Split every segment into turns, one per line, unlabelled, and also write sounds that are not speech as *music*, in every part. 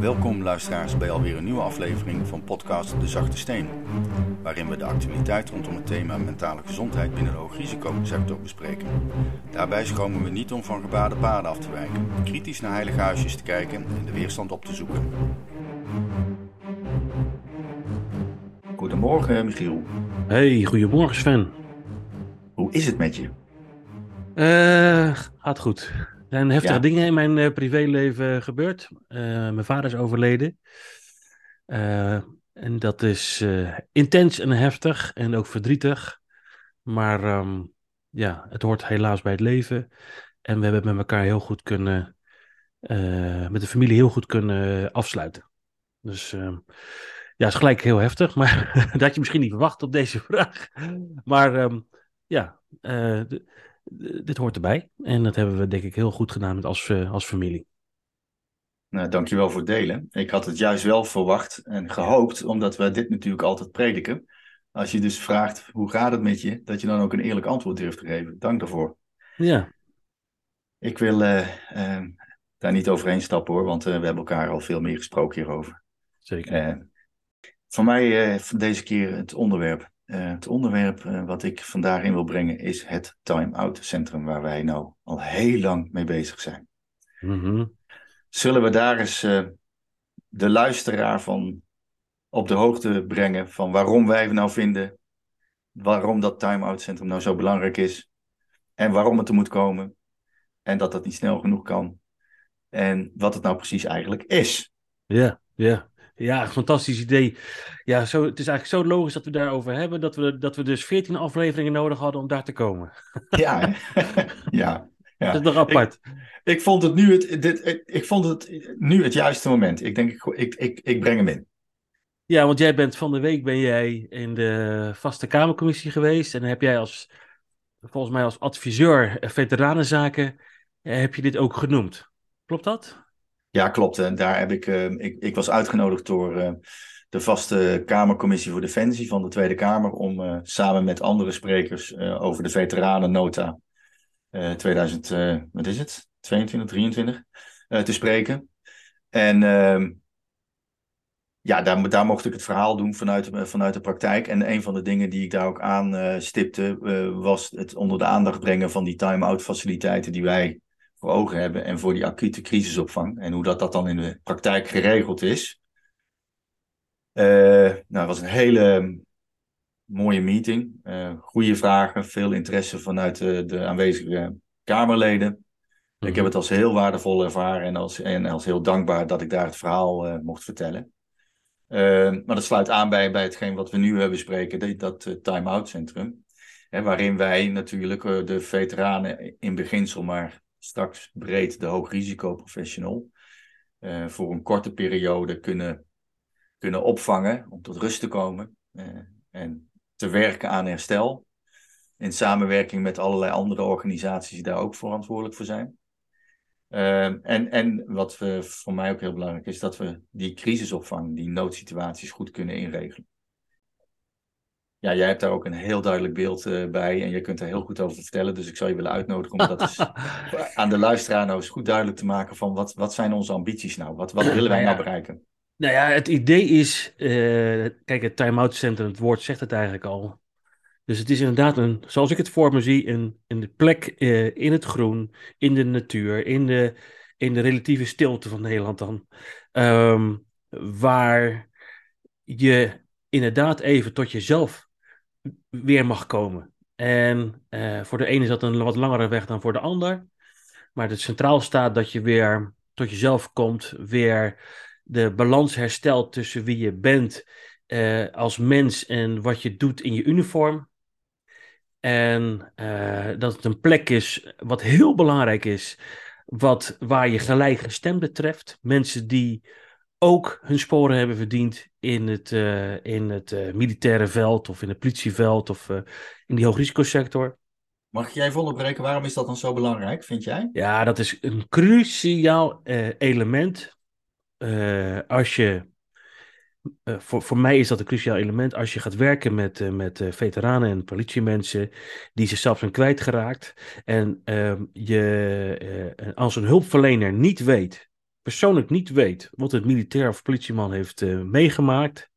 Welkom luisteraars bij alweer een nieuwe aflevering van podcast De Zachte Steen. Waarin we de actualiteit rondom het thema mentale gezondheid binnen de hoogrisicosector bespreken. Daarbij schromen we niet om van gebaarde paden af te wijken, kritisch naar heilige huisjes te kijken en de weerstand op te zoeken. Goedemorgen Michiel.
Hey, goedemorgen Sven.
Hoe is het met je?
Uh, gaat goed. Er zijn heftige
Ja.
dingen in mijn eh, privéleven gebeurd. Eh, mijn vader is overleden. Eh, en dat is eh, intens en heftig en ook verdrietig. Maar ehm, ja, het hoort helaas bij het leven. En we hebben het met elkaar heel goed kunnen, eh, met de familie heel goed kunnen afsluiten. Dus ehm, ja, is gelijk heel heftig. Maar *laughs* dat had je misschien niet verwacht op deze *laughs* vraag. Maar ehm, ja, eh, dit hoort erbij. En dat hebben we denk ik heel goed gedaan met als, eh, als familie.
Nou, dankjewel voor het delen. Ik had het juist wel verwacht en gehoopt, omdat we dit natuurlijk altijd prediken. Als je dus vraagt, hoe gaat het met je? Dat je dan ook een eerlijk antwoord durft te geven. Dank daarvoor.
Ja,
Ik wil eh, eh, daar niet overheen stappen hoor, want we hebben elkaar al veel meer gesproken hierover.
zeker.
Voor mij deze keer het onderwerp. Eh, het onderwerp eh, wat ik vandaag in wil brengen is het time-out centrum waar wij nou al heel lang mee bezig zijn.
Mhm.
Zullen we daar eens eh, de luisteraar van op de hoogte brengen van waarom wij nou vinden, waarom dat time-out centrum nou zo belangrijk is en waarom het er moet komen en dat dat niet snel genoeg kan en wat het nou precies eigenlijk is.
Ja, ja. Ja, fantastisch idee. Ja, zo, het is eigenlijk zo logisch dat we daarover hebben, dat we, dat we dus 14 afleveringen nodig hadden om daar te komen.
Ja, *laughs* ja. ja.
Dat is nog apart.
Ik vond het nu het, dit, ik vond het nu het juiste moment. Ik denk, ik, ik, ik, ik breng hem in.
Ja, want jij bent van de week ben jij in de vaste Kamercommissie geweest. En heb jij als, volgens mij als adviseur eh, veteranenzaken, eh, heb je dit ook genoemd. Klopt dat?
Ja, klopt. En daar heb ik, eh, ik, ik was uitgenodigd door eh, de vaste Kamercommissie voor Defensie van de Tweede Kamer om eh, samen met andere sprekers eh, over de veteranennota eh 2000, eh, wat is het? 22, 23 eh, te spreken. En ehm, ja, daar, daar mocht ik het verhaal doen vanuit, vanuit de praktijk. En een van de dingen die ik daar ook aan stipte, was het onder de aandacht brengen van die time-out faciliteiten die wij voor ogen hebben en voor die acute crisisopvang. En hoe dat, dat dan in de praktijk geregeld is. Eh, nou, het was een hele mooie meeting. Eh goede vragen, veel interesse vanuit de, de aanwezige Kamerleden. Ik heb het als heel waardevol ervaren en als, en als heel dankbaar dat ik daar het verhaal eh, mocht vertellen. Maar dat sluit aan bij, bij hetgeen wat we nu bespreken, dat, eh, time-out centrum. Hè, waarin wij natuurlijk de veteranen in beginsel, maar straks breed de hoogrisicoprofessional, eh voor een korte periode kunnen, kunnen opvangen om tot rust te komen eh, en te werken aan herstel. In samenwerking met allerlei andere organisaties die daar ook verantwoordelijk voor zijn. Ehm, en, en wat we, voor mij ook heel belangrijk is, dat we die crisisopvang, die noodsituaties goed kunnen inregelen. Ja, jij hebt daar ook een heel duidelijk beeld eh, bij en je kunt er heel goed over vertellen. Dus ik zou je willen uitnodigen om dat eens *laughs* aan de luisteraar nou eens goed duidelijk te maken van wat, wat zijn onze ambities nou? Wat, wat willen wij
Nou
nou bereiken?
Nou ja, het idee is, eh, kijk, het time-out centrum, het woord zegt het eigenlijk al. Dus het is inderdaad een, zoals ik het voor me zie, een, een plek eh, in het groen, in de natuur, in de, in de relatieve stilte van Nederland dan. Ehm, waar je inderdaad even tot jezelf weer mag komen. En eh, voor de ene is dat een wat langere weg dan voor de ander. Maar het centraal staat dat je weer tot jezelf komt, weer de balans herstelt tussen wie je bent eh, als mens en wat je doet in je uniform. En eh, dat het een plek is wat heel belangrijk is, wat, waar je gelijkgestemden treft. Mensen die ook hun sporen hebben verdiend in het, eh, in het eh, militaire veld of in het politieveld of eh, in die hoogrisicosector.
Mag ik jij even onderbreken? Waarom is dat dan zo belangrijk, vind jij?
Ja, dat is een cruciaal element. Als je, voor, voor mij is dat een cruciaal element als je gaat werken met, met veteranen en politiemensen die zichzelf zijn kwijtgeraakt. En ehm, je, als een hulpverlener niet weet persoonlijk niet weet wat het militair of politieman heeft uh, meegemaakt,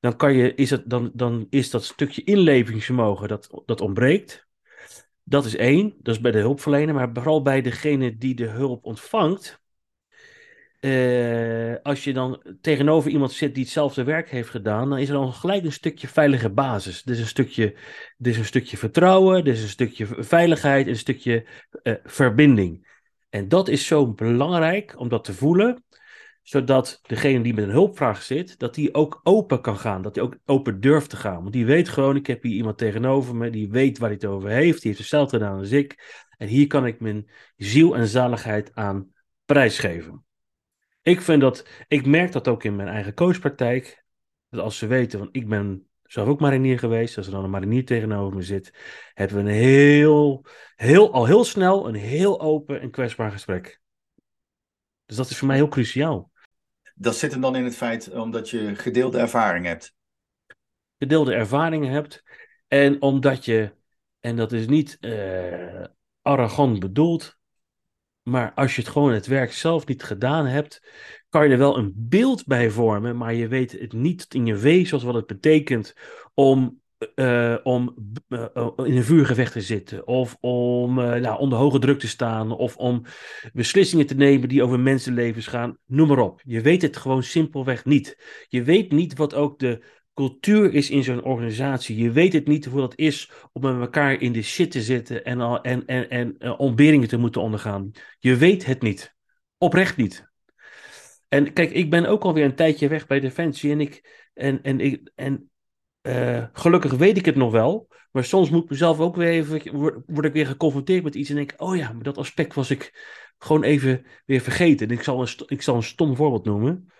dan, kan je, is het, dan, dan is dat stukje inlevingsvermogen dat, dat ontbreekt. Dat is één, dat is bij de hulpverlener, maar vooral bij degene die de hulp ontvangt. Uh, als je dan tegenover iemand zit die hetzelfde werk heeft gedaan, dan is er dan gelijk een stukje veilige basis. Is een stukje, is een stukje vertrouwen, er is een stukje veiligheid, een stukje uh, verbinding. En dat is zo belangrijk om dat te voelen, zodat degene die met een hulpvraag zit, dat die ook open kan gaan, dat die ook open durft te gaan. Want die weet gewoon, ik heb hier iemand tegenover me, die weet waar hij het over heeft, die heeft hetzelfde gedaan als ik. En hier kan ik mijn ziel en zaligheid aan prijsgeven. Ik vind dat, ik merk dat ook in mijn eigen coachpraktijk, dat als ze weten, want ik ben zelf ook marinier geweest, als er dan een marinier tegenover me zit, hebben we een heel, heel, al heel snel een heel open en kwetsbaar gesprek. Dus dat is voor mij heel cruciaal.
Dat zit hem dan in het feit omdat je gedeelde ervaring hebt.
Gedeelde ervaringen hebt. En omdat je, en dat is niet uh, arrogant bedoeld, maar als je het gewoon het werk zelf niet gedaan hebt, kan je er wel een beeld bij vormen, maar je weet het niet in je wezen wat het betekent om, uh, om uh, in een vuurgevecht te zitten, of om uh, nou, onder hoge druk te staan, of om beslissingen te nemen die over mensenlevens gaan, noem maar op. Je weet het gewoon simpelweg niet. Je weet niet wat ook de cultuur is in zo'n organisatie. Je weet het niet hoe dat is om met elkaar in de shit te zitten en, en, en, en uh, ontberingen te moeten ondergaan. Je weet het niet. Oprecht niet. En kijk, ik ben ook alweer een tijdje weg bij Defensie en ik, en, en, ik, en uh, gelukkig weet ik het nog wel, maar soms moet ik mezelf ook weer even, word, word ik weer geconfronteerd met iets en denk oh ja, maar dat aspect was ik gewoon even weer vergeten. En ik zal een, ik zal een stom voorbeeld noemen.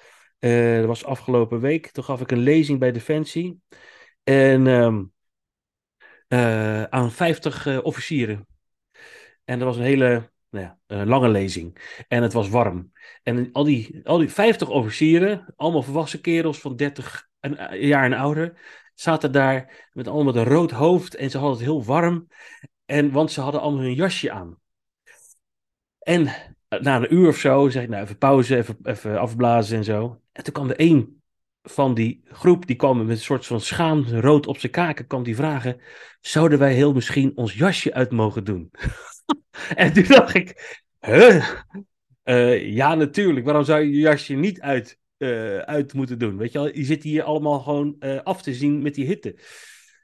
Uh, dat was afgelopen week. Toen gaf ik een lezing bij Defensie. En um, uh, aan 50 uh, officieren. En dat was een hele nou ja, lange lezing. En het was warm. En al die, al die 50 officieren, allemaal volwassen kerels van 30 jaar en ouder, zaten daar met allemaal een rood hoofd. En ze hadden het heel warm. En, want ze hadden allemaal hun jasje aan. En na een uur of zo zeg ik, nou even pauze, even, even afblazen en zo. En toen kwam er één van die groep, die kwam met een soort van schaamrood op zijn kaken, kwam die vragen, zouden wij heel misschien ons jasje uit mogen doen? *laughs* en toen dacht ik, huh? Uh, ja, natuurlijk. Waarom zou je je jasje niet uit, uh, uit moeten doen? Weet je je zit hier allemaal gewoon af te zien met die hitte.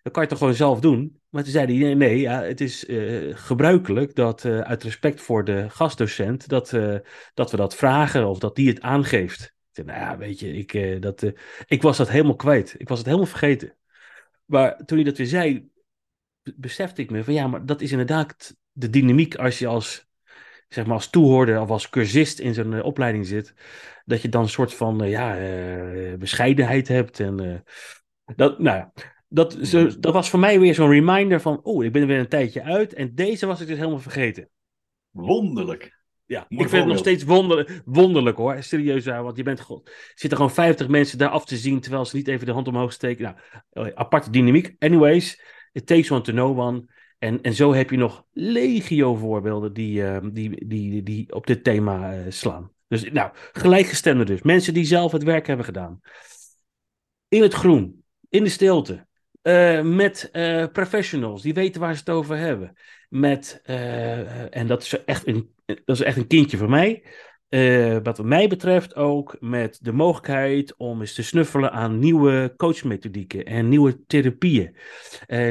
Dat kan je toch gewoon zelf doen? Maar toen zei hij, nee, ja, het is uh, gebruikelijk dat uh, uit respect voor de gastdocent, dat, uh, dat we dat vragen of dat die het aangeeft. Ik nou ja, weet je, ik, dat, ik was dat helemaal kwijt. Ik was het helemaal vergeten. Maar toen hij dat weer zei, besefte ik me van ja, maar dat is inderdaad de dynamiek als je als, zeg maar, als toehoorder of als cursist in zo'n opleiding zit. Dat je dan een soort van, ja, bescheidenheid hebt en... dat, nou ja, dat, zo, dat was voor mij weer zo'n reminder van, oh, ik ben er weer een tijdje uit. En deze was ik dus helemaal vergeten.
Wonderlijk.
Ja, Mooi ik vind het nog steeds wonder, wonderlijk hoor. Serieus, want je bent god, zitten gewoon 50 mensen daar af te zien terwijl ze niet even de hand omhoog steken. Nou, oh aparte dynamiek. Anyways, it takes one to know one. En, en zo heb je nog legio voorbeelden die, uh, die, die, die op dit thema uh, slaan. Dus nou, gelijkgestemde dus. Mensen die zelf het werk hebben gedaan. In het groen, in de stilte, uh, met uh, professionals die weten waar ze het over hebben. Met, uh, en dat is, echt een, dat is echt een kindje voor mij. wat mij betreft ook met de mogelijkheid om eens te snuffelen aan nieuwe coachmethodieken en nieuwe therapieën.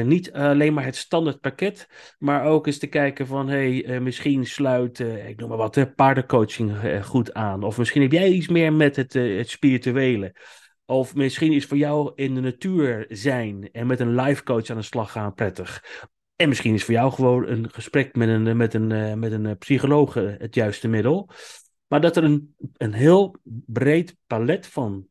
niet alleen maar het standaard pakket, maar ook eens te kijken van hey, misschien sluit, ik noem maar wat, paardencoaching goed aan. Of misschien heb jij iets meer met het, het spirituele. Of misschien is voor jou in de natuur zijn en met een life coach aan de slag gaan prettig. En misschien is voor jou gewoon een gesprek met een, met een, met een psycholoog het juiste middel. Maar dat er een, een heel breed palet van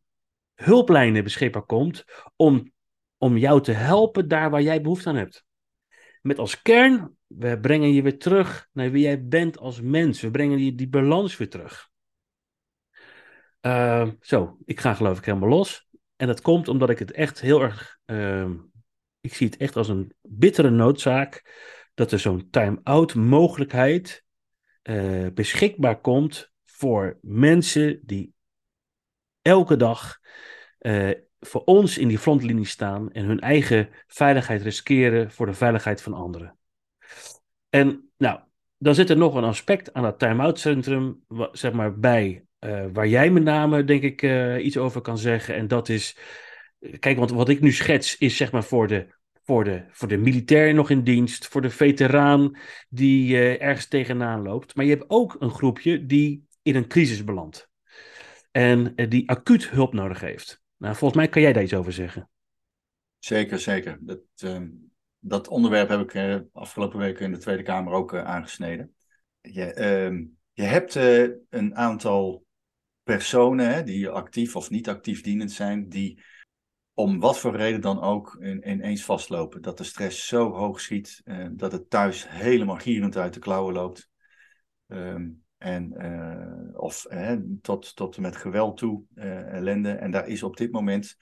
hulplijnen beschikbaar komt om, om jou te helpen daar waar jij behoefte aan hebt. Met als kern, we brengen je weer terug naar wie jij bent als mens. We brengen je die balans weer terug. Uh, zo, ik ga geloof ik helemaal los. En dat komt omdat ik het echt heel erg. Uh, ik zie het echt als een bittere noodzaak. dat er zo'n time-out mogelijkheid. Uh, beschikbaar komt voor mensen die elke dag uh, voor ons in die frontlinie staan en hun eigen veiligheid riskeren voor de veiligheid van anderen. En nou, dan zit er nog een aspect aan dat time-out centrum, zeg maar, bij, waar jij met name, denk ik, uh, iets over kan zeggen. En dat is, kijk, want wat ik nu schets is, zeg maar, voor de, voor de, voor de militair nog in dienst, voor de veteraan die uh, ergens tegenaan loopt. Maar je hebt ook een groepje die in een crisis belandt. En die acuut hulp nodig heeft. Nou, volgens mij kan jij daar iets over zeggen.
Zeker, zeker. Dat, uh, dat onderwerp heb ik afgelopen weken in de Tweede Kamer ook aangesneden. Je, ehm, je hebt eh, een aantal personen hè, die actief of niet actief dienend zijn, die om wat voor reden dan ook in, ineens vastlopen. Dat de stress zo hoog schiet dat het thuis helemaal gierend uit de klauwen loopt. Um, en, uh, of tot, tot met geweld toe, uh, ellende. En daar is op dit moment,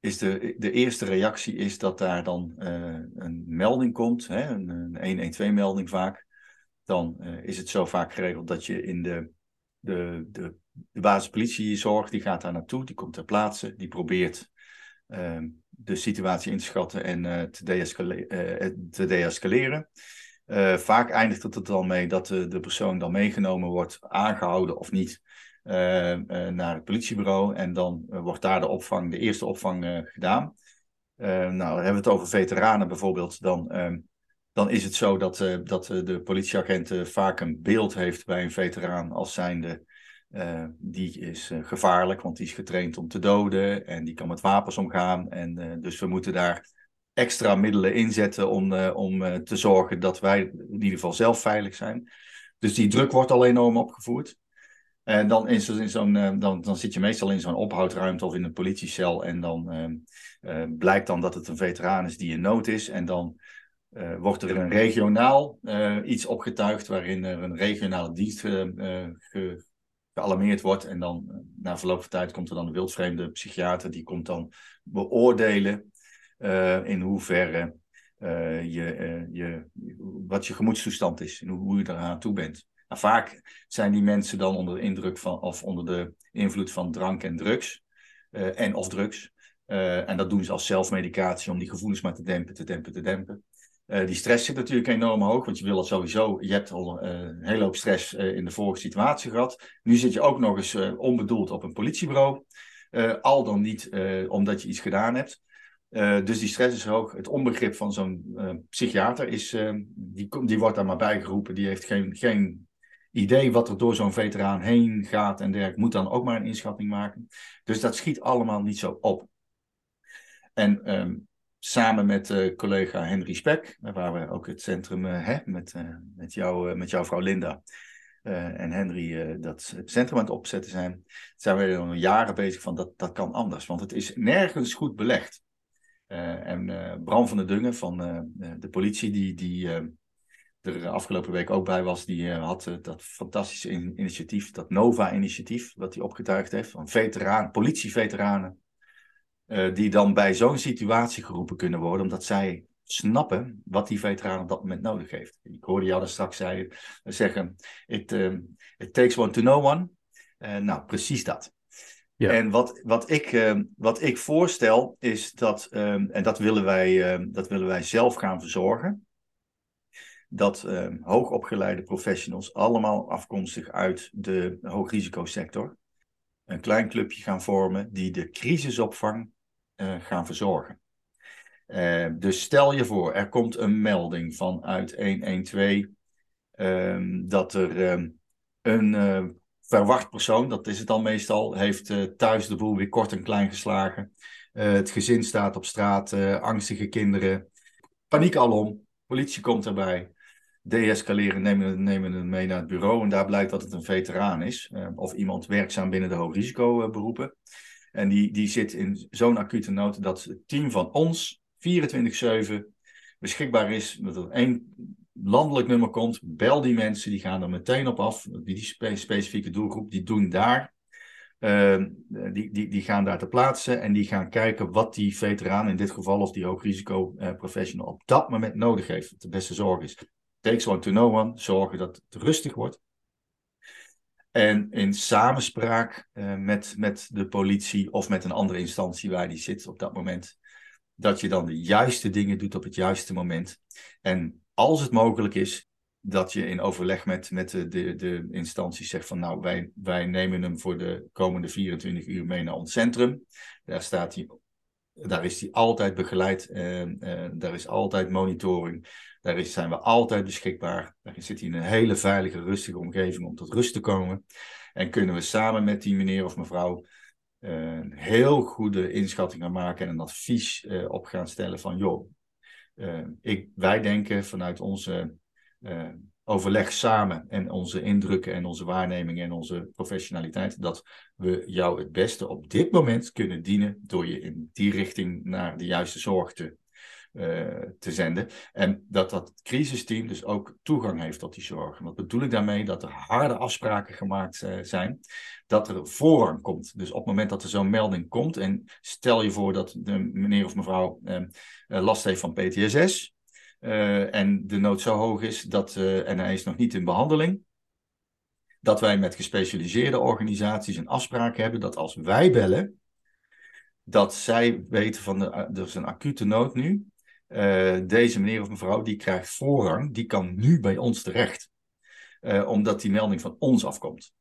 is de, de eerste reactie is dat daar dan een melding komt, hè, een, een 112-melding vaak. Dan is het zo vaak geregeld dat je in de, de, de, de basispolitiezorg, die gaat daar naartoe, die komt ter plaatse, die probeert de situatie in te schatten en te, deescaleren, te deescaleren. Uh, vaak eindigt het er dan mee dat de, de, persoon dan meegenomen wordt, aangehouden of niet, uh, uh, naar het politiebureau. En dan wordt daar de opvang, de eerste opvang gedaan. nou, hebben we het over veteranen bijvoorbeeld. Dan, ehm, dan is het zo dat, dat de politieagent vaak een beeld heeft bij een veteraan als zijnde. die is gevaarlijk, want die is getraind om te doden en die kan met wapens omgaan. En dus we moeten daar extra middelen inzetten om, om te zorgen dat wij in ieder geval zelf veilig zijn. Dus die druk wordt al enorm opgevoerd. En dan, in zo'n, dan, dan zit je meestal in zo'n ophoudruimte of in een politiecel. En dan blijkt dan dat het een veteraan is die in nood is. En dan wordt er een regionaal iets opgetuigd waarin er een regionale dienst ge, gealarmeerd wordt. En dan na verloop van tijd komt er dan een wildvreemde psychiater. Die komt dan beoordelen in hoeverre je, je, wat je gemoedstoestand is en hoe, hoe je eraan toe bent. Nou, vaak zijn die mensen dan onder de indruk van, of onder de invloed van drank en drugs, en of drugs. en dat doen ze als zelfmedicatie om die gevoelens maar te dempen, te dempen, te dempen. Die stress zit natuurlijk enorm hoog, want je wil het sowieso. Je hebt al een hele hoop stress in de vorige situatie gehad. Nu zit je ook nog eens onbedoeld op een politiebureau. al dan niet omdat je iets gedaan hebt. Uh, dus die stress is hoog. Het onbegrip van zo'n uh, psychiater is, uh, die, die wordt daar maar bijgeroepen. Die heeft geen, geen idee wat er door zo'n veteraan heen gaat en dergelijke. Moet dan ook maar een inschatting maken. Dus dat schiet allemaal niet zo op. En um, samen met collega Henry Spek, waar we ook het centrum hè, met, met, jou, met jouw vrouw Linda en Henry dat centrum aan het opzetten zijn, zijn we al jaren bezig van dat, dat kan anders. Want het is nergens goed belegd. Uh, en uh, Bram van der Dungen van uh, de politie, die, die er afgelopen week ook bij was, die had dat fantastische in initiatief, dat Nova-initiatief, wat hij opgetuigd heeft, van veteraan, politieveteranen, die dan bij zo'n situatie geroepen kunnen worden, omdat zij snappen wat die veteraan op dat moment nodig heeft. Ik hoorde jou daar straks zei, zeggen, it, it takes one to know one. nou, precies dat. Ja. En wat, wat, ik, uh, wat ik voorstel is dat, uh, en dat willen, wij, dat willen wij zelf gaan verzorgen, dat ehm, hoogopgeleide professionals, allemaal afkomstig uit de hoogrisicosector, een klein clubje gaan vormen die de crisisopvang eh, gaan verzorgen. Ehm, dus stel je voor, er komt een melding vanuit 112 dat er een eh, verwacht persoon, dat is het dan meestal, heeft thuis de boel weer kort en klein geslagen. Het gezin staat op straat, angstige kinderen. Paniek alom, politie komt erbij. Deescaleren, nemen, nemen het mee naar het bureau en daar blijkt dat het een veteraan is. of iemand werkzaam binnen de hoogrisicoberoepen. En die, die zit in zo'n acute nood dat het team van ons 24-7 beschikbaar is. Dat er één landelijk nummer komt, bel die mensen, die gaan er meteen op af. Die, specifieke doelgroep, die doen daar. Uh, die, die, die gaan daar te plaatsen en die gaan kijken wat die veteraan, in dit geval of die hoogrisico uh, professional, op dat moment nodig heeft. De beste zorg is. Takes one to know one, zorgen dat het rustig wordt. En in samenspraak uh, met, met de politie of met een andere instantie waar die zit op dat moment, dat je dan de juiste dingen doet op het juiste moment. En als het mogelijk is, dat je in overleg met, met de, de, de zegt van nou, wij, wij nemen hem voor de komende 24 uur mee naar ons centrum. Daar, staat hij, daar is hij altijd begeleid, uh, daar is altijd monitoring, daar zijn we altijd beschikbaar. Daar zit hij in een hele veilige, rustige omgeving om tot rust te komen. En kunnen we samen met die meneer of mevrouw een heel goede inschatting gaan maken en een advies op gaan stellen van joh, ik, wij denken vanuit onze overleg samen en onze indrukken en onze waarnemingen en onze professionaliteit, dat we jou het beste op dit moment kunnen dienen door je in die richting naar de juiste zorg te, uh, te zenden. En dat dat crisisteam dus ook toegang heeft tot die zorg. Wat bedoel ik daarmee? Dat er harde afspraken gemaakt uh, zijn, dat er voorrang komt. Dus op het moment dat er zo'n melding komt, en stel je voor dat de meneer of mevrouw last heeft van PTSS, uh, en de nood zo hoog is dat, uh, en hij is nog niet in behandeling, dat wij met gespecialiseerde organisaties een afspraak hebben dat als wij bellen, dat zij weten van de, er is een acute nood nu. Uh, deze meneer of mevrouw die krijgt voorrang, die kan nu bij ons terecht, omdat die melding van ons afkomt.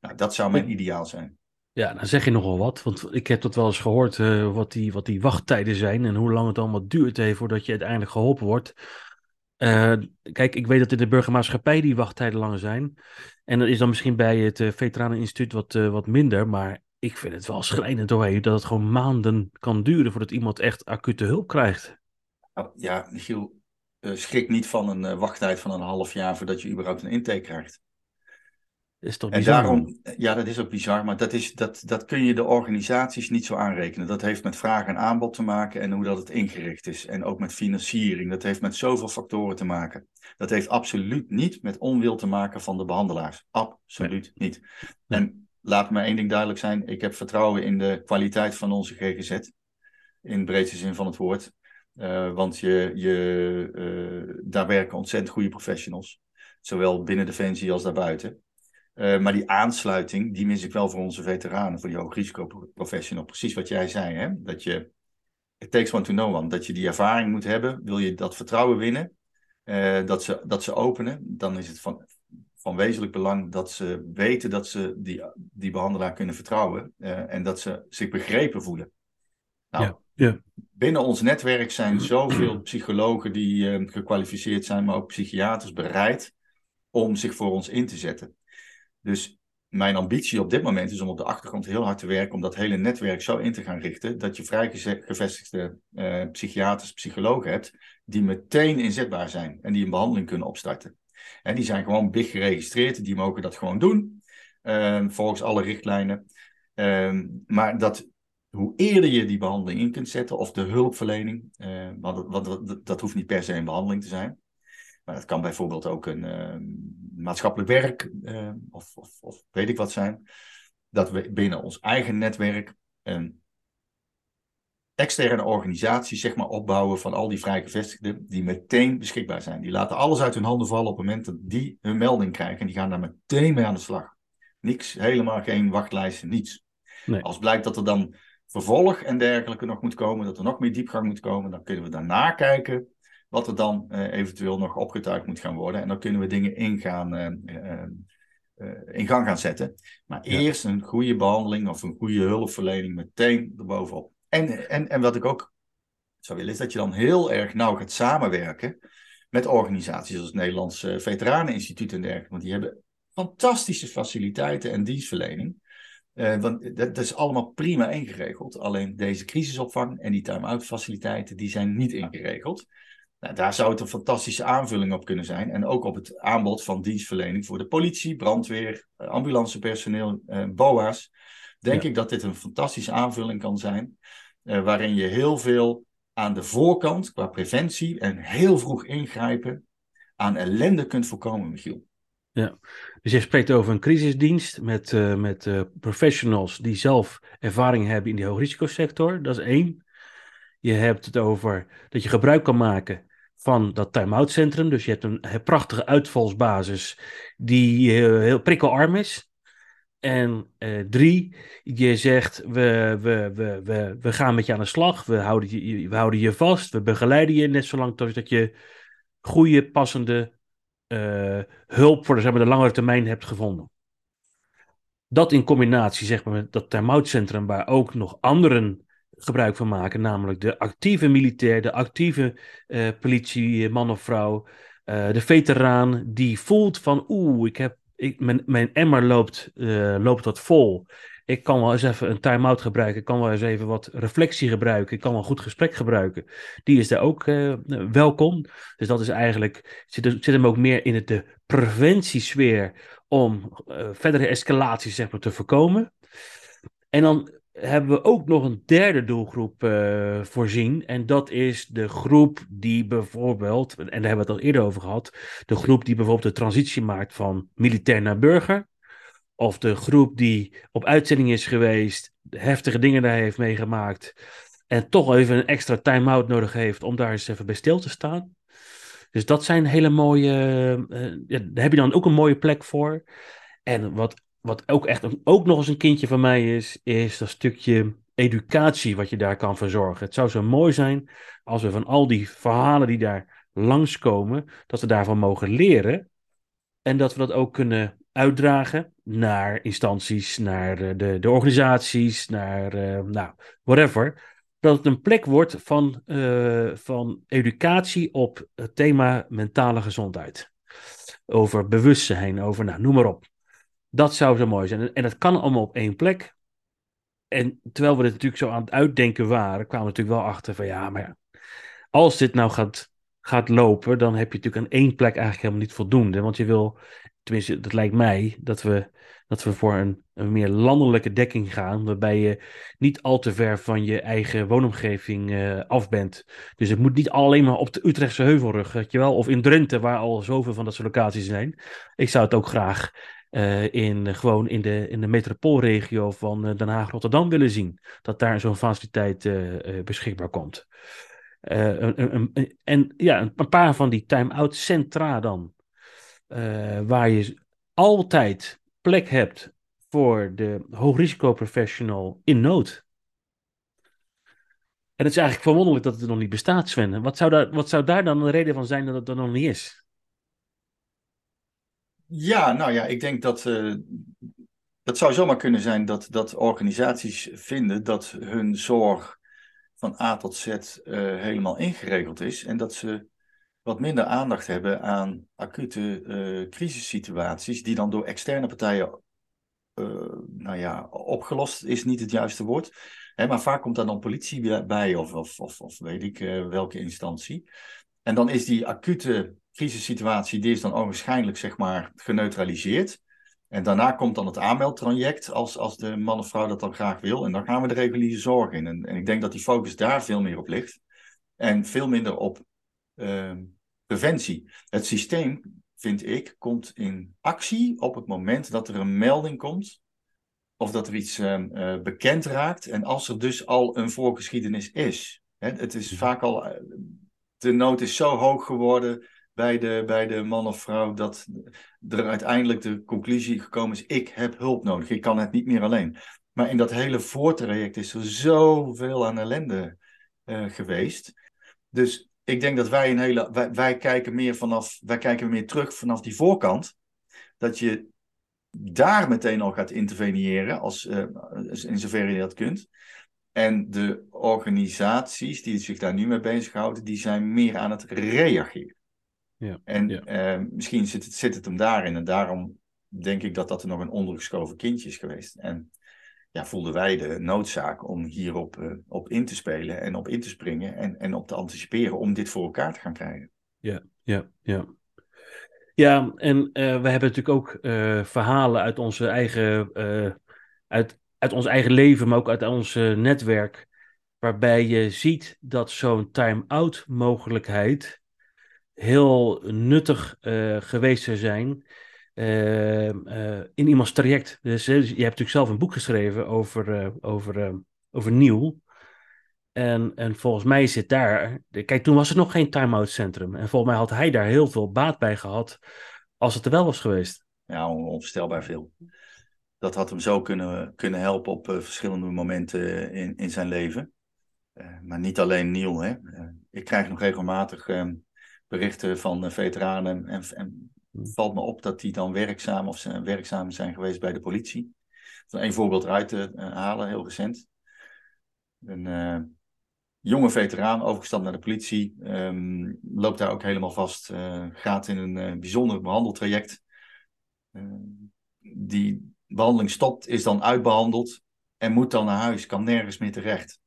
Nou, dat zou mijn ideaal zijn.
Ja, dan zeg je nogal wat. Want ik heb dat wel eens gehoord, uh, wat, die, wat die wachttijden zijn en hoe lang het allemaal duurt heeft voordat je uiteindelijk geholpen wordt. Uh, kijk, ik weet dat in de burgermaatschappij die wachttijden langer zijn. En dat is dan misschien bij het uh, Veteraneninstituut wat, wat minder. Maar ik vind het wel schrijnend doorheen dat het gewoon maanden kan duren voordat iemand echt acute hulp krijgt.
Oh, ja, Michiel, schrik niet van een wachttijd van een half jaar voordat je überhaupt een intake krijgt.
Is toch
bizar? En daarom, ja, dat is ook bizar, maar dat, is, dat, dat kun je de organisaties niet zo aanrekenen. Dat heeft met vraag en aanbod te maken en hoe dat het ingericht is. En ook met financiering. Dat heeft met zoveel factoren te maken. Dat heeft absoluut niet met onwil te maken van de behandelaars. Absoluut niet. En laat me één ding duidelijk zijn. Ik heb vertrouwen in de kwaliteit van onze GGZ. In de breedste zin van het woord. Uh, want je, je, uh, daar werken ontzettend goede professionals. Zowel binnen Defensie als daarbuiten. Uh, maar die aansluiting, die mis ik wel voor onze veteranen, voor die hoogrisicoprofessional. Precies wat jij zei, hè? dat je, it takes one to know one, dat je die ervaring moet hebben. Wil je dat vertrouwen winnen, uh, dat, ze, dat ze openen, dan is het van, van wezenlijk belang dat ze weten dat ze die, die behandelaar kunnen vertrouwen uh, en dat ze zich begrepen voelen. Nou, ja, ja. Binnen ons netwerk zijn zoveel psychologen die gekwalificeerd zijn, maar ook psychiaters bereid om zich voor ons in te zetten. Dus mijn ambitie op dit moment is om op de achtergrond heel hard te werken om dat hele netwerk zo in te gaan richten dat je vrij gevestigde uh, psychiaters, psychologen hebt die meteen inzetbaar zijn en die een behandeling kunnen opstarten. En die zijn gewoon big geregistreerd, die mogen dat gewoon doen, uh, volgens alle richtlijnen. Uh, maar dat hoe eerder je die behandeling in kunt zetten, of de hulpverlening, uh, want, dat hoeft niet per se een behandeling te zijn, maar dat kan bijvoorbeeld ook een uh, maatschappelijk werk uh, of, of, of, weet ik wat zijn. Dat we binnen ons eigen netwerk een externe organisatie zeg maar, opbouwen van al die vrijgevestigden die meteen beschikbaar zijn. Die laten alles uit hun handen vallen op het moment dat die hun melding krijgen. En die gaan daar meteen mee aan de slag. Niks, helemaal geen wachtlijsten, niets. Nee. Als blijkt dat er dan vervolg en dergelijke nog moet komen, dat er nog meer diepgang moet komen, dan kunnen we daarna kijken wat er dan uh, eventueel nog opgetuigd moet gaan worden. En dan kunnen we dingen in, gaan, uh, in gang gaan zetten. Maar ja. eerst een goede behandeling of een goede hulpverlening meteen erbovenop. En, en, en wat ik ook zou willen, is dat je dan heel erg nauw gaat samenwerken met organisaties zoals het Nederlands Veteraneninstituut en dergelijke. Want die hebben fantastische faciliteiten en dienstverlening. Uh, want dat, dat, is allemaal prima ingeregeld. Alleen deze crisisopvang en die time-out faciliteiten, die zijn niet ingeregeld. Nou, daar zou het een fantastische aanvulling op kunnen zijn. En ook op het aanbod van dienstverlening voor de politie, brandweer, eh, ambulancepersoneel, eh, BOA's. Denk ik dat dit een fantastische aanvulling kan zijn. Uh, waarin je heel veel aan de voorkant qua preventie en heel vroeg ingrijpen aan ellende kunt voorkomen, Michiel.
Ja, dus je spreekt over een crisisdienst met, uh, met uh, professionals die zelf ervaring hebben in die hoogrisicosector. Dat is één. Je hebt het over dat je gebruik kan maken van dat time-out centrum. Dus je hebt een, prachtige uitvalsbasis die uh, heel prikkelarm is. En uh, drie, je zegt we, we, we, we, we gaan met je aan de slag, we houden je, we houden je vast, we begeleiden je net zolang tot je goede, passende uh, hulp voor de, zeg maar, de langere termijn hebt gevonden. Dat in combinatie zeg maar, met dat time waar ook nog anderen gebruik van maken, namelijk de actieve militair, de actieve uh, politieman of vrouw, de veteraan die voelt van oeh, ik heb ik, mijn, emmer loopt, loopt wat vol. Ik kan wel eens even een time-out gebruiken. Ik kan wel eens even wat reflectie gebruiken. Ik kan wel een goed gesprek gebruiken. Die is daar ook welkom. Dus dat is eigenlijk, zit, zit hem ook meer in het, de preventiesfeer om verdere escalaties zeg maar, te voorkomen. En dan hebben we ook nog een derde doelgroep uh, voorzien. En dat is de groep die bijvoorbeeld, en daar hebben we het al eerder over gehad, de groep die bijvoorbeeld de transitie maakt van militair naar burger. Of de groep die op uitzending is geweest, heftige dingen daar heeft meegemaakt. En toch even een extra time-out nodig heeft om daar eens even bij stil te staan. Dus dat zijn hele mooie. Ja, daar heb je dan ook een mooie plek voor. En wat wat ook echt ook nog eens een kindje van mij is, is dat stukje educatie wat je daar kan verzorgen. Het zou zo mooi zijn als we van al die verhalen die daar langskomen, dat we daarvan mogen leren. En dat we dat ook kunnen uitdragen naar instanties, naar de, de, organisaties, naar uh, nou, whatever. Dat het een plek wordt van, uh, van educatie op het thema mentale gezondheid. Over bewustzijn, over nou, noem maar op. Dat zou zo mooi zijn. En dat kan allemaal op één plek. En terwijl we dit natuurlijk zo aan het uitdenken waren, kwamen we natuurlijk wel achter van ja, maar als dit nou gaat, gaat lopen, dan heb je natuurlijk aan één plek eigenlijk helemaal niet voldoende. Want je wil, tenminste, dat lijkt mij, dat we, dat we voor een, een meer landelijke dekking gaan, waarbij je niet al te ver van je eigen woonomgeving uh, af bent. Dus het moet niet alleen maar op de Utrechtse heuvelrug, weet je wel, of in Drenthe, waar al zoveel van dat soort locaties zijn. Ik zou het ook graag uh, in, gewoon in de, in de metropoolregio van uh, Den Haag-Rotterdam willen zien. Dat daar zo'n faciliteit beschikbaar komt. en ja, een, paar van die time-out centra dan. waar je altijd plek hebt voor de hoogrisicoprofessional in nood. En het is eigenlijk verwonderlijk dat het nog niet bestaat, Sven. Wat zou, daar, wat zou daar dan een reden van zijn dat het er nog niet is?
Ja, nou ja, ik denk dat uh, het zou zomaar kunnen zijn dat, dat organisaties vinden dat hun zorg van A tot Z uh, helemaal ingeregeld is en dat ze wat minder aandacht hebben aan acute uh, crisissituaties die dan door externe partijen, nou ja, opgelost is niet het juiste woord. Hè, maar vaak komt daar dan politie bij of, of, of, of weet ik welke instantie. En dan is die acute crisissituatie, die is dan waarschijnlijk zeg maar geneutraliseerd. En daarna komt dan het aanmeldtraject als, als de man of vrouw dat dan graag wil. En dan gaan we de reguliere zorg in. En, en ik denk dat die focus daar veel meer op ligt. En veel minder op uh, preventie. Het systeem, vind ik, komt in actie op het moment dat er een melding komt. Of dat er iets uh, bekend raakt. En als er dus al een voorgeschiedenis is. Hè, het is mhm. vaak al. Eh, de nood is zo hoog geworden bij de, bij de man of vrouw dat er uiteindelijk de conclusie gekomen is: ik heb hulp nodig, ik kan het niet meer alleen. Maar in dat hele voortraject is er zoveel aan ellende uh, geweest. Dus ik denk dat wij een hele. Wij, wij, kijken meer vanaf. Wij kijken meer terug vanaf die voorkant. Dat je daar meteen al gaat interveneren, als, uh, in zoverre je dat kunt. En de organisaties die zich daar nu mee bezighouden, die zijn meer aan het reageren. Ja, en eh, misschien zit het, zit het hem daarin. En daarom denk ik dat dat er nog een ondergeschoven kindje is geweest. En ja, voelden wij de noodzaak om hierop uh, op in te spelen en op in te springen en, en op te anticiperen om dit voor elkaar te gaan krijgen.
Ja, ja, ja. Ja, en uh, we hebben natuurlijk ook verhalen uit onze eigen, uit, uit ons eigen leven, maar ook uit ons netwerk, waarbij je ziet dat zo'n time-out mogelijkheid heel nuttig uh, geweest zou zijn uh, uh, in iemands traject. Dus, je hebt natuurlijk zelf een boek geschreven over, over, over Nieuw. En, en volgens mij zit daar. Kijk, toen was er nog geen time-out centrum. En volgens mij had hij daar heel veel baat bij gehad. als het er wel was geweest.
Ja, onvoorstelbaar veel. dat had hem zo kunnen, kunnen helpen op verschillende momenten in, in zijn leven. maar niet alleen Neil. Hè. ik krijg nog regelmatig ehm, berichten van veteranen en, en valt me op dat die dan werkzaam of zijn, werkzaam zijn geweest bij de politie. Een voorbeeld eruit te halen, heel recent. Een uh, jonge veteraan, overgestapt naar de politie, um, loopt daar ook helemaal vast, uh, gaat in een uh, bijzonder behandeltraject. die behandeling stopt, is dan uitbehandeld en moet dan naar huis, kan nergens meer terecht.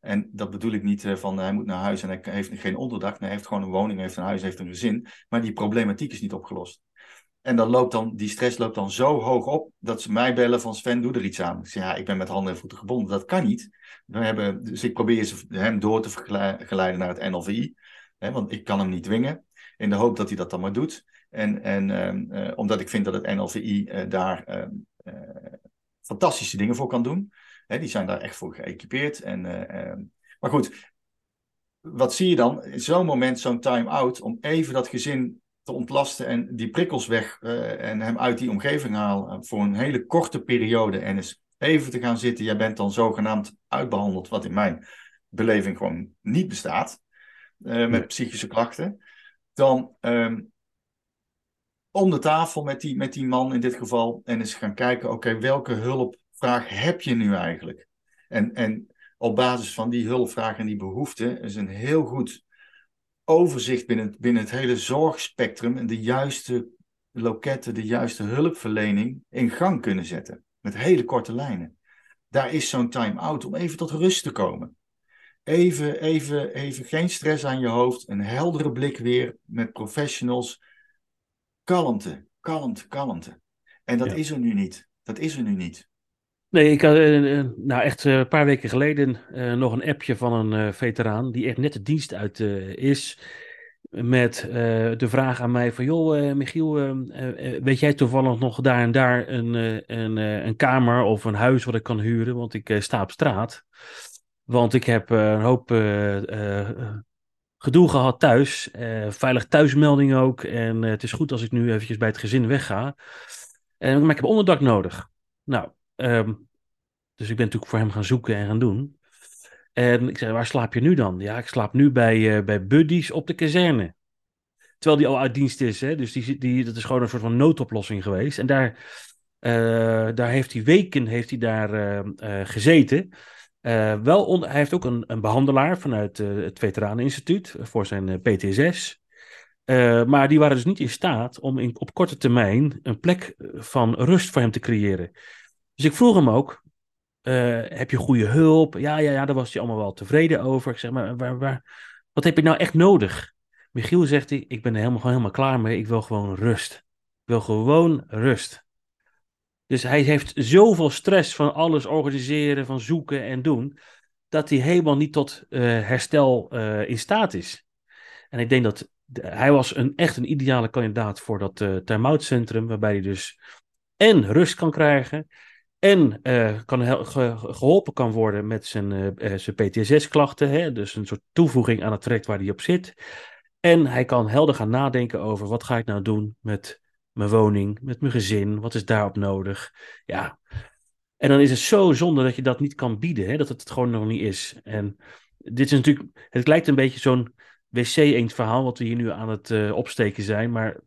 En dat bedoel ik niet van hij moet naar huis en hij heeft geen onderdak. Hij heeft gewoon een woning, heeft een huis, heeft een gezin. Maar die problematiek is niet opgelost. En dan loopt dan, die stress loopt dan zo hoog op dat ze mij bellen van Sven, doe er iets aan. Ik ja, ik ben met handen en voeten gebonden. Dat kan niet. We hebben, dus ik probeer hem door te geleiden naar het NLVI. Hè, want ik kan hem niet dwingen. In de hoop dat hij dat dan maar doet. En, en ehm, eh, omdat ik vind dat het NLVI eh, daar ehm, eh, fantastische dingen voor kan doen. Hè, die zijn daar echt voor geëquipeerd. En, ehm, maar goed, wat zie je dan? In zo'n moment, zo'n time-out, om even dat gezin te ontlasten en die prikkels weg uh, en hem uit die omgeving halen voor een hele korte periode en eens even te gaan zitten. Jij bent dan zogenaamd uitbehandeld, wat in mijn beleving gewoon niet bestaat, uh, met psychische klachten. Dan um, om de tafel met die, met die man in dit geval en eens gaan kijken, oké, welke hulpvraag heb je nu eigenlijk? En, en op basis van die hulpvraag en die behoeften is een heel goed overzicht binnen, binnen het hele zorgspectrum en de juiste loketten, de juiste hulpverlening in gang kunnen zetten. Met hele korte lijnen. Daar is zo'n time-out om even tot rust te komen. Even, even, even geen stress aan je hoofd, een heldere blik weer met professionals. Kalmte, kalmte, kalmte. En dat is er nu niet. Dat is er nu niet.
Nee, ik had uh, nou echt een paar weken geleden nog een appje van een veteraan die echt net de dienst uit is. Met de vraag aan mij van, joh Michiel, weet jij toevallig nog daar en daar een, een, een kamer of een huis wat ik kan huren? Want ik sta op straat. Want ik heb een hoop gedoe gehad thuis. veilig thuismelding ook. En het is goed als ik nu eventjes bij het gezin wegga. maar ik heb onderdak nodig. Nou, Um, dus ik ben natuurlijk voor hem gaan zoeken en gaan doen. En ik zei, waar slaap je nu dan? Ja, ik slaap nu bij, uh, bij buddies op de kazerne. Terwijl die al uit dienst is. Hè? Dus die, die, dat is gewoon een soort van noodoplossing geweest. En daar, uh, daar heeft hij weken heeft hij daar uh, gezeten. wel hij heeft ook een, een behandelaar vanuit het Veteraneninstituut voor zijn PTSS. maar die waren dus niet in staat om in, op korte termijn een plek van rust voor hem te creëren. Dus ik vroeg hem ook, uh, heb je goede hulp? Ja, ja, ja, daar was hij allemaal wel tevreden over. Ik zeg, maar waar, waar, wat heb je nou echt nodig? Michiel zegt ik ben er helemaal, gewoon helemaal klaar mee. Ik wil gewoon rust. Ik wil gewoon rust. Dus hij heeft zoveel stress van alles organiseren, van zoeken en doen, dat hij helemaal niet tot uh, herstel uh, in staat is. En ik denk dat hij was een, echt een ideale kandidaat voor dat uh, time-out centrum, waarbij hij dus en rust kan krijgen en uh, kan geholpen kan worden met zijn, uh, zijn PTSS-klachten, dus een soort toevoeging aan het traject waar hij op zit. En hij kan helder gaan nadenken over wat ga ik nou doen met mijn woning, met mijn gezin, wat is daarop nodig. Ja, en dan is het zo zonde dat je dat niet kan bieden, hè, dat het gewoon nog niet is. En dit is natuurlijk, het lijkt een beetje zo'n wc-eend verhaal wat we hier nu aan het opsteken zijn, maar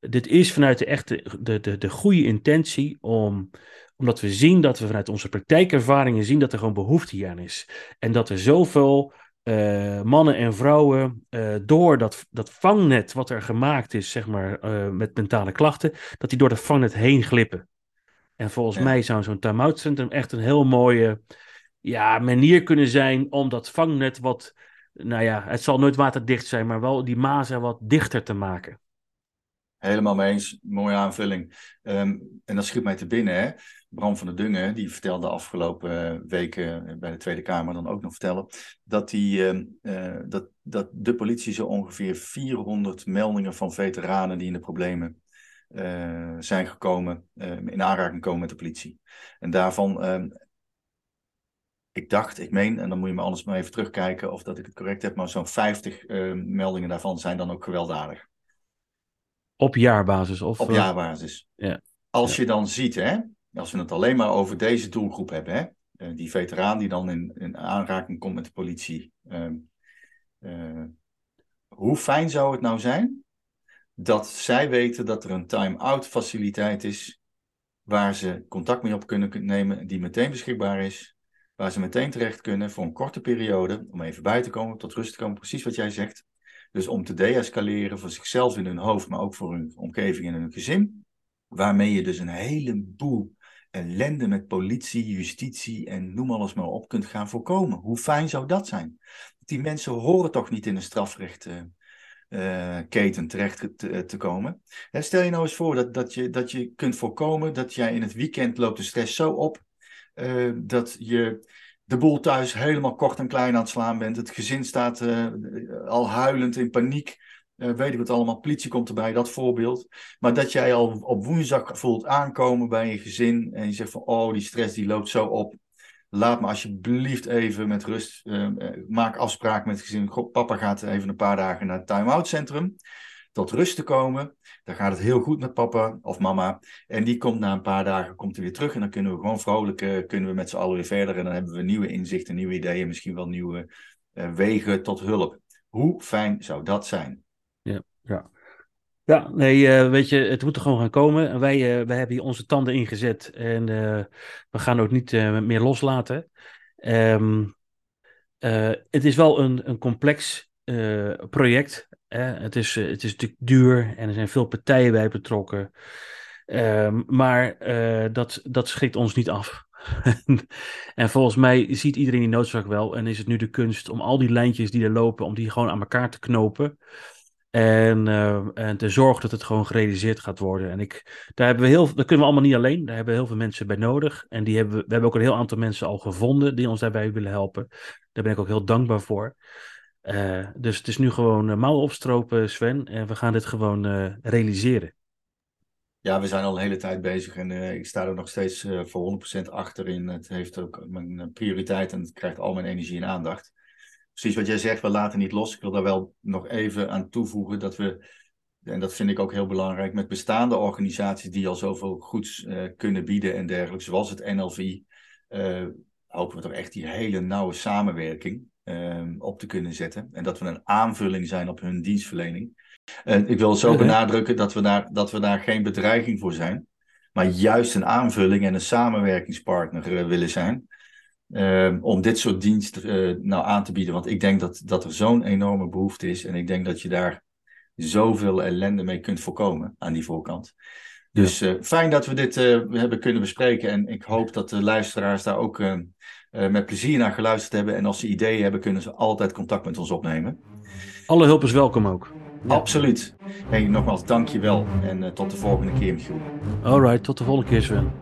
dit is vanuit de echte, de, de, de goede intentie om omdat we zien dat we vanuit onze praktijkervaringen zien dat er gewoon behoefte hier aan is. En dat er zoveel uh, mannen en vrouwen uh, door dat, dat vangnet wat er gemaakt is, zeg maar, uh, met mentale klachten, dat die door dat vangnet heen glippen. En volgens ja. mij zou zo'n time-out centrum echt een heel mooie ja, manier kunnen zijn om dat vangnet wat, nou ja, het zal nooit waterdicht zijn, maar wel die mazen wat dichter te maken.
Helemaal mee eens. Mooie aanvulling. Um, en dat schiet mij te binnen. Hè? Bram van der Dungen, die vertelde afgelopen eh, weken bij de Tweede Kamer dan ook nog vertellen, dat, die, uh, uh, dat, dat de politie zo ongeveer 400 meldingen van veteranen die in de problemen zijn gekomen, in aanraking komen met de politie. En daarvan, ehm, ik dacht, ik meen, en dan moet je me anders maar even terugkijken of dat ik het correct heb, maar zo'n 50 meldingen daarvan zijn dan ook gewelddadig.
Op jaarbasis? Of,
Op jaarbasis.
Ja.
Als ja. je dan ziet, hè, als we het alleen maar over deze doelgroep hebben, hè, eh, die veteraan die dan in, in aanraking komt met de politie. Ehm, eh, hoe fijn zou het nou zijn dat zij weten dat er een time-out faciliteit is waar ze contact mee op kunnen nemen, die meteen beschikbaar is, waar ze meteen terecht kunnen voor een korte periode, om even bij te komen, tot rust te komen, precies wat jij zegt. Dus om te deescaleren voor zichzelf in hun hoofd, maar ook voor hun omgeving en hun gezin. Waarmee je dus een heleboel ellende met politie, justitie en noem alles maar op kunt gaan voorkomen. Hoe fijn zou dat zijn? Die mensen horen toch niet in een strafrechtketen uh, terecht te, komen. stel je nou eens voor dat, dat, je, dat je kunt voorkomen dat jij in het weekend loopt de stress zo op uh, dat je de boel thuis helemaal kort en klein aan het slaan bent. Het gezin staat uh, al huilend in paniek. Uh, weet ik wat allemaal, politie komt erbij, dat voorbeeld. Maar dat jij al op woensdag voelt aankomen bij je gezin en je zegt van, oh, die stress die loopt zo op. Laat me alsjeblieft even met rust, uh, maak afspraak met het gezin. papa gaat even een paar dagen naar het time-out centrum tot rust te komen. Dan gaat het heel goed met papa of mama. En die komt na een paar dagen komt weer terug. En dan kunnen we gewoon vrolijk kunnen we met z'n allen weer verder. En dan hebben we nieuwe inzichten, nieuwe ideeën, misschien wel nieuwe uh, wegen tot hulp. Hoe fijn zou dat zijn?
Ja, ja. Ja, nee, uh, weet je, het moet er gewoon gaan komen. En wij, wij hebben hier onze tanden ingezet en we gaan ook niet meer loslaten. Um, het is wel een, een complex project. Het, is, eh, het is natuurlijk duur en er zijn veel partijen bij betrokken. Ehm, maar uh, dat, dat schrikt ons niet af. *laughs* en volgens mij ziet iedereen die noodzaak wel. En is het nu de kunst om al die lijntjes die er lopen, om die gewoon aan elkaar te knopen. En, uh, en te zorgen dat het gewoon gerealiseerd gaat worden. En ik, daar, hebben we heel, daar kunnen we allemaal niet alleen. Daar hebben we heel veel mensen bij nodig. En die hebben, we hebben ook een heel aantal mensen al gevonden die ons daarbij willen helpen. Daar ben ik ook heel dankbaar voor. Uh, dus het is nu gewoon uh, mouwen opstropen, Sven. En we gaan dit gewoon uh, realiseren.
Ja, we zijn al een hele tijd bezig en ik sta er nog steeds voor 100% achter in. Het heeft ook mijn prioriteit en het krijgt al mijn energie en aandacht. Precies wat jij zegt, we laten niet los. Ik wil daar wel nog even aan toevoegen dat we, en dat vind ik ook heel belangrijk, met bestaande organisaties die al zoveel goeds kunnen bieden en dergelijke, zoals het NLV, hopen we toch echt die hele nauwe samenwerking. Ehm, op te kunnen zetten. En dat we een aanvulling zijn op hun dienstverlening. En ik wil zo benadrukken dat we, daar, dat we daar geen bedreiging voor zijn, maar juist een aanvulling en een samenwerkingspartner uh, willen zijn. Uh, om dit soort diensten uh, nou aan te bieden. Want ik denk dat, dat er zo'n enorme behoefte is. En ik denk dat je daar zoveel ellende mee kunt voorkomen aan die voorkant. Dus uh, fijn dat we dit hebben kunnen bespreken. En ik hoop dat de luisteraars daar ook uh, met plezier naar geluisterd hebben. En als ze ideeën hebben, kunnen ze altijd contact met ons opnemen.
Alle hulp is welkom ook.
Ja. Absoluut. Hey, nogmaals, dank je wel. En uh, tot de volgende keer, Michiel.
Alright, tot de volgende keer, Sven.